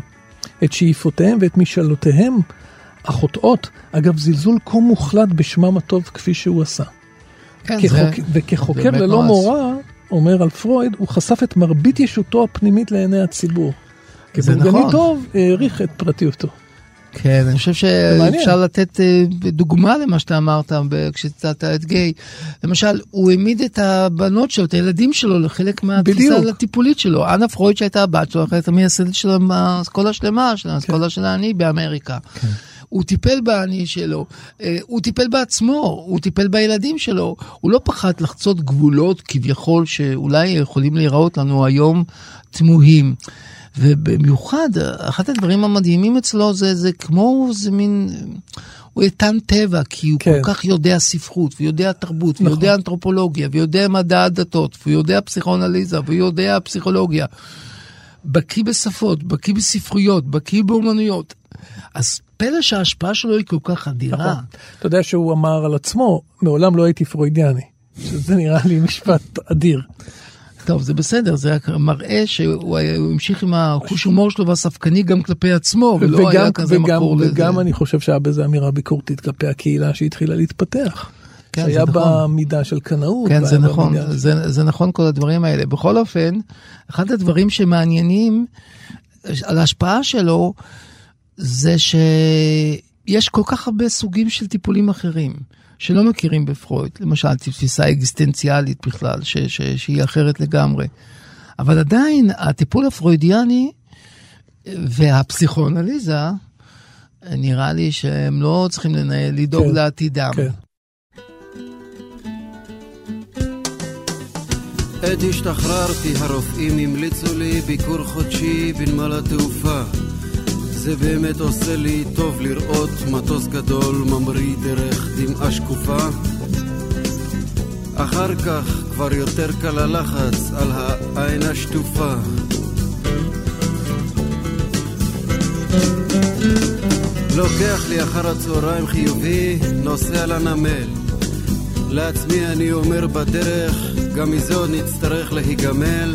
את שאיפותיהם ואת משאלותיהם החוטאות. אגב, זלזול כה מוחלט בשמם הטוב כפי שהוא עשה. כן, כחוק... זה- וכחוקר זה ללא. מורא, אומר על פרויד, הוא חשף את מרבית ישותו הפנימית לעיני הציבור. זה כבורגני נכון. טוב, העריך את פרטיותו. כן, אני חושב. שאפשר לתת אה, דוגמה למה שאתה אמרת כשציטטת את גיי. למשל, הוא העמיד את הבנות שלו, את הילדים שלו, לחלק מהתפיסה. הטיפולית שלו. אנה פרויד שהייתה הבת שלו, הייתה מייסדת של האסכולה השלמה, של האסכולה של העני באמריקה. הוא הוא טיפל באני שלו, אה, הוא טיפל בעצמו, הוא טיפל בילדים שלו, הוא לא פחד לחצות גבולות כביכול שאולי יכולים להיראות לנו היום תמוהים. ובמיוחד, אחד הדברים המדהימים אצלו זה, זה כמו, זה מין, הוא איתן טבע, כי הוא כן. כל כך יודע ספרות, ויודע תרבות, נכון. ויודע אנתרופולוגיה, ויודע מדע הדתות, ויודע פסיכואנליזה, ויודע פסיכולוגיה. בקיא בשפות, בקיא בספרויות, בקיא באומנויות. אז פלא שההשפעה שלו היא כל כך אדירה. נכון. אתה יודע שהוא אמר על עצמו, מעולם לא הייתי פרוידיאני. שזה נראה לי משפט אדיר. טוב, זה בסדר, זה רק מראה שהוא המשיך עם החוש הומור שלו והספקני גם כלפי עצמו, ולא וגם, היה כזה וגם, מקור לזה. וגם אני חושב שהיה בזה אמירה ביקורתית כלפי הקהילה שהתחילה להתפתח. כן, שהיה נכון. בה מידה של קנאות. כן, זה נכון, זה, זה נכון כל הדברים האלה. בכל אופן, אחד הדברים שמעניינים על ההשפעה שלו, זה שיש כל כך הרבה סוגים של טיפולים אחרים. שלא מכירים בפרויד, למשל תפיסה אקזיסטנציאלית בכלל, ש, ש, שהיא אחרת לגמרי. אבל עדיין הטיפול הפרוידיאני והפסיכואנליזה, נראה לי שהם לא צריכים לנהל, לדאוג כן, לעתידם. כן. עת השתחררתי הרופאים המליצו לי ביקור חודשי בנמל התעופה זה באמת עושה לי טוב לראות מטוס גדול ממריא דרך דמעה שקופה אחר כך כבר יותר קל הלחץ על העין השטופה. לוקח לי אחר הצהריים חיובי, נוסע לנמל. לעצמי אני אומר בדרך, גם מזה עוד נצטרך להיגמל.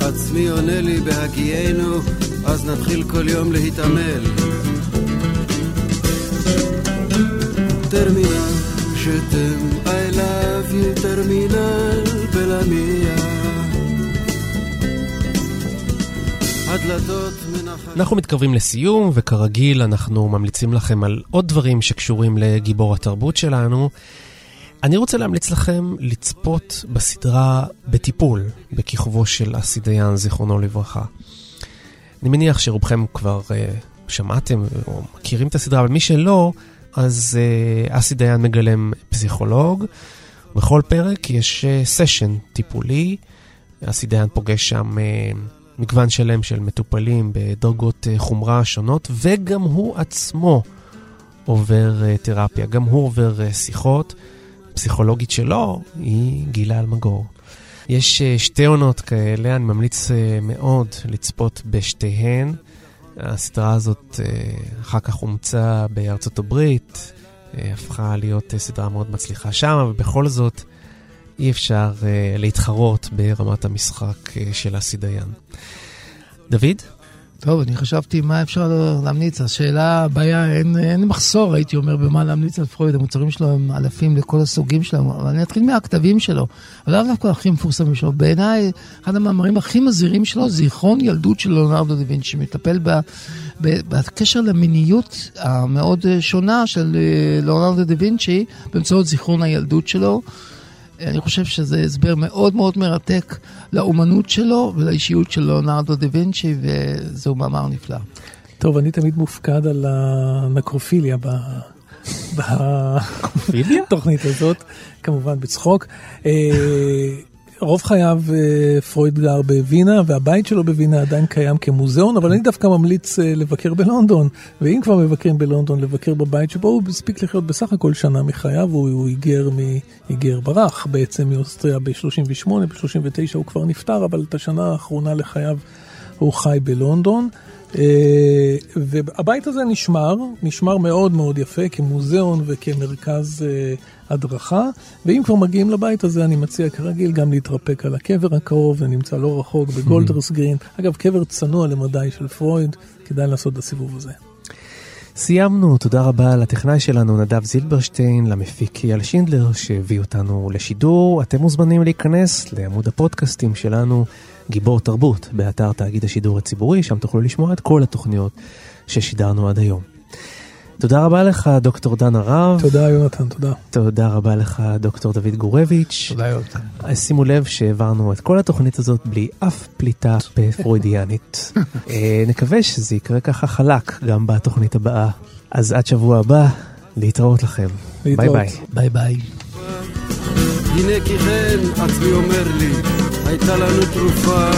עצמי עונה לי בהגיינו, אז נתחיל כל יום להתעמל. טרמינל, שתם, I love you, טרמינל, בלמיה. הדלתות. אנחנו מתקרבים לסיום, וכרגיל אנחנו ממליצים לכם על עוד דברים שקשורים לגיבור התרבות שלנו. אני רוצה להמליץ לכם לצפות בסדרה בטיפול, בכיכובו של אסי דיין, זיכרונו לברכה. אני מניח שרובכם כבר uh, שמעתם או מכירים את הסדרה, אבל מי שלא, אז uh, אסי דיין מגלם פסיכולוג. בכל פרק יש סשן uh, טיפולי. אסי דיין פוגש שם uh, מגוון שלם של מטופלים בדרגות uh, חומרה שונות, וגם הוא עצמו עובר uh, תרפיה, גם הוא עובר uh, שיחות. הפסיכולוגית שלו היא גילה אלמגור. יש אה, שתי עונות כאלה, אני ממליץ אה, מאוד לצפות בשתיהן. הסדרה הזאת אה, אחר כך אומצה בארצות הברית, הפכה להיות סדרה מאוד מצליחה שם, ובכל זאת אי אפשר להתחרות ברמת המשחק של אסי דיין. דוד? טוב, אני חשבתי מה אפשר להמליץ. השאלה, הבעיה, אין, אין מחסור, הייתי אומר, במה להמליץ על פרויד. המוצרים שלו הם אלפים לכל הסוגים שלהם, אבל אני אתחיל מהכתבים שלו. אבל לאו דווקא הכי מפורסמים שלו. בעיניי, אחד המאמרים הכי מזהירים שלו, זיכרון ילדות של ליאונרדו דה וינצ'י, שמטפל ב, ב, בקשר למיניות המאוד שונה של אה, ליאונרדו דה וינצ'י, באמצעות זיכרון הילדות שלו. אני חושב שזה הסבר מאוד מאוד מרתק לאומנות שלו ולאישיות של ליאונרדו דה וינצ'י, וזהו מאמר נפלא. טוב, אני תמיד מופקד על הנקרופיליה ב... בתוכנית הזאת, כמובן בצחוק. רוב חייו אה, פרויד גר בווינה, והבית שלו בווינה עדיין קיים כמוזיאון, אבל אני דווקא ממליץ אה, לבקר בלונדון, ואם כבר מבקרים בלונדון, לבקר בבית שבו הוא הספיק לחיות בסך הכל שנה מחייו, הוא היגר, מ, היגר ברח בעצם מאוסטריה ב-38, ב-39 הוא כבר נפטר, אבל את השנה האחרונה לחייו הוא חי בלונדון. Uh, והבית הזה נשמר, נשמר מאוד מאוד יפה כמוזיאון וכמרכז uh, הדרכה, ואם כבר מגיעים לבית הזה אני מציע כרגיל גם להתרפק על הקבר הקרוב, זה נמצא לא רחוק בגולדרס גרין. אגב, קבר צנוע למדי של פרויד, כדאי לעשות את הסיבוב הזה. סיימנו, תודה רבה לטכנאי שלנו נדב זילברשטיין, למפיק אייל שינדלר שהביא אותנו לשידור. אתם מוזמנים להיכנס לעמוד הפודקאסטים שלנו, גיבור תרבות, באתר תאגיד השידור הציבורי, שם תוכלו לשמוע את כל התוכניות ששידרנו עד היום. תודה רבה לך, דוקטור דן הרב. תודה, יונתן, תודה. תודה רבה לך, דוקטור דוד גורביץ'. תודה, יונתן. שימו לב שהעברנו את כל התוכנית הזאת בלי אף פליטה בפרוידיאנית. אה, נקווה שזה יקרה ככה חלק גם בתוכנית הבאה. אז עד שבוע הבא, להתראות לכם. ביי. ביי. ביי ביי. הנה כי כן עצמי אומר לי, הייתה לנו תרופה